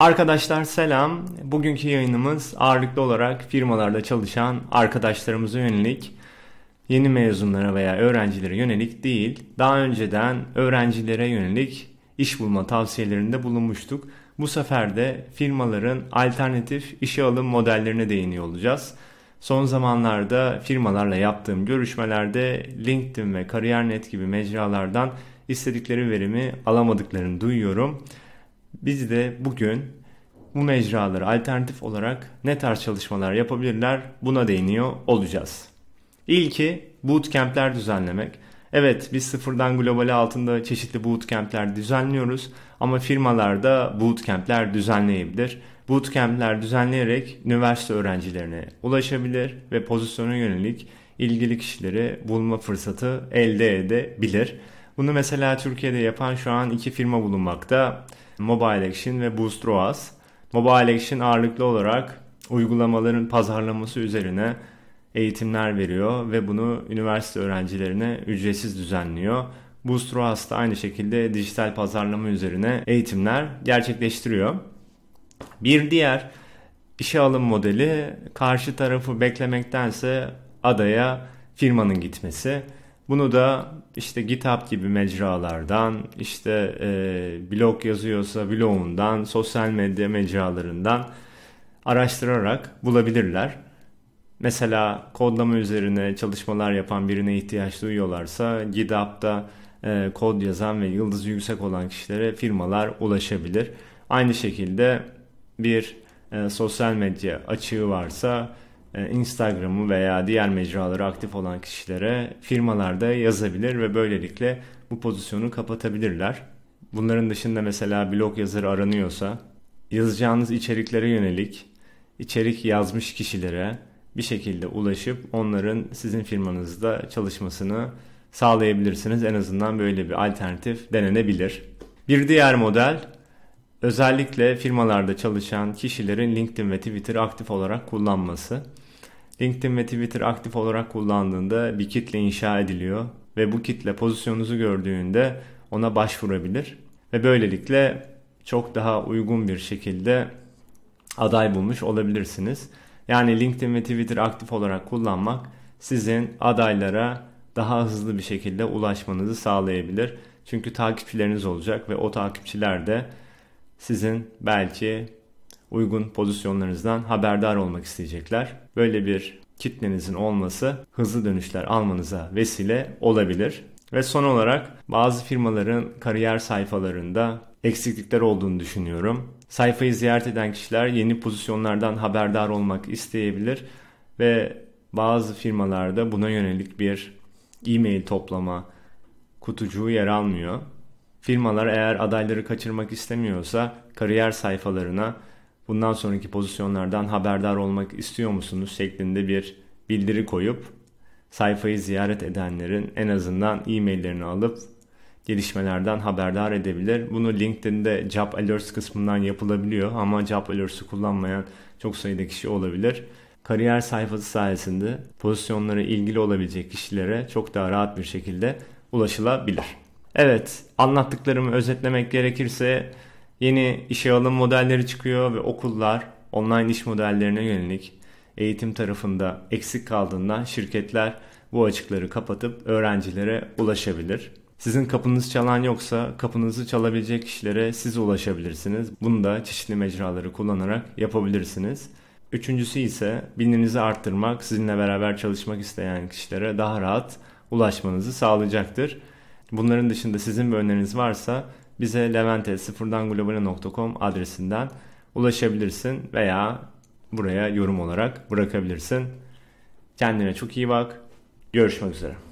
Arkadaşlar selam. Bugünkü yayınımız ağırlıklı olarak firmalarda çalışan arkadaşlarımıza yönelik yeni mezunlara veya öğrencilere yönelik değil, daha önceden öğrencilere yönelik iş bulma tavsiyelerinde bulunmuştuk. Bu sefer de firmaların alternatif işe alım modellerine değiniyor olacağız. Son zamanlarda firmalarla yaptığım görüşmelerde LinkedIn ve Kariyer.net gibi mecralardan istedikleri verimi alamadıklarını duyuyorum. Biz de bugün bu mecraları alternatif olarak ne tarz çalışmalar yapabilirler buna değiniyor olacağız. İlki bootcamp'ler düzenlemek. Evet biz sıfırdan globale altında çeşitli bootcamp'ler düzenliyoruz ama firmalar da bootcamp'ler düzenleyebilir. Bootcamp'ler düzenleyerek üniversite öğrencilerine ulaşabilir ve pozisyona yönelik ilgili kişileri bulma fırsatı elde edebilir. Bunu mesela Türkiye'de yapan şu an iki firma bulunmakta. Mobile Action ve Boost ROAS. Mobile Action ağırlıklı olarak uygulamaların pazarlaması üzerine eğitimler veriyor ve bunu üniversite öğrencilerine ücretsiz düzenliyor. Boost ROAS da aynı şekilde dijital pazarlama üzerine eğitimler gerçekleştiriyor. Bir diğer işe alım modeli karşı tarafı beklemektense adaya firmanın gitmesi. Bunu da işte GitHub gibi mecralardan, işte e, blog yazıyorsa blogundan, sosyal medya mecralarından araştırarak bulabilirler. Mesela kodlama üzerine çalışmalar yapan birine ihtiyaç duyuyorlarsa GitHub'da e, kod yazan ve yıldızı yüksek olan kişilere firmalar ulaşabilir. Aynı şekilde bir e, sosyal medya açığı varsa Instagram'ı veya diğer mecraları aktif olan kişilere firmalarda yazabilir ve böylelikle bu pozisyonu kapatabilirler. Bunların dışında mesela blog yazarı aranıyorsa yazacağınız içeriklere yönelik içerik yazmış kişilere bir şekilde ulaşıp onların sizin firmanızda çalışmasını sağlayabilirsiniz. En azından böyle bir alternatif denenebilir. Bir diğer model özellikle firmalarda çalışan kişilerin LinkedIn ve Twitter aktif olarak kullanması. LinkedIn ve Twitter aktif olarak kullandığında bir kitle inşa ediliyor ve bu kitle pozisyonunuzu gördüğünde ona başvurabilir ve böylelikle çok daha uygun bir şekilde aday bulmuş olabilirsiniz. Yani LinkedIn ve Twitter aktif olarak kullanmak sizin adaylara daha hızlı bir şekilde ulaşmanızı sağlayabilir. Çünkü takipçileriniz olacak ve o takipçiler de sizin belki uygun pozisyonlarınızdan haberdar olmak isteyecekler. Böyle bir kitlenizin olması hızlı dönüşler almanıza vesile olabilir. Ve son olarak bazı firmaların kariyer sayfalarında eksiklikler olduğunu düşünüyorum. Sayfayı ziyaret eden kişiler yeni pozisyonlardan haberdar olmak isteyebilir ve bazı firmalarda buna yönelik bir e-mail toplama kutucuğu yer almıyor. Firmalar eğer adayları kaçırmak istemiyorsa kariyer sayfalarına bundan sonraki pozisyonlardan haberdar olmak istiyor musunuz şeklinde bir bildiri koyup sayfayı ziyaret edenlerin en azından e-maillerini alıp gelişmelerden haberdar edebilir. Bunu LinkedIn'de Job Alerts kısmından yapılabiliyor ama Job Alerts'ı kullanmayan çok sayıda kişi olabilir. Kariyer sayfası sayesinde pozisyonlara ilgili olabilecek kişilere çok daha rahat bir şekilde ulaşılabilir. Evet, anlattıklarımı özetlemek gerekirse yeni işe alım modelleri çıkıyor ve okullar online iş modellerine yönelik eğitim tarafında eksik kaldığından şirketler bu açıkları kapatıp öğrencilere ulaşabilir. Sizin kapınız çalan yoksa kapınızı çalabilecek kişilere siz ulaşabilirsiniz. Bunu da çeşitli mecraları kullanarak yapabilirsiniz. Üçüncüsü ise bilinirinizi arttırmak, sizinle beraber çalışmak isteyen kişilere daha rahat ulaşmanızı sağlayacaktır. Bunların dışında sizin bir öneriniz varsa bize levente sıfırdanglobale.com adresinden ulaşabilirsin veya buraya yorum olarak bırakabilirsin. Kendine çok iyi bak. Görüşmek üzere.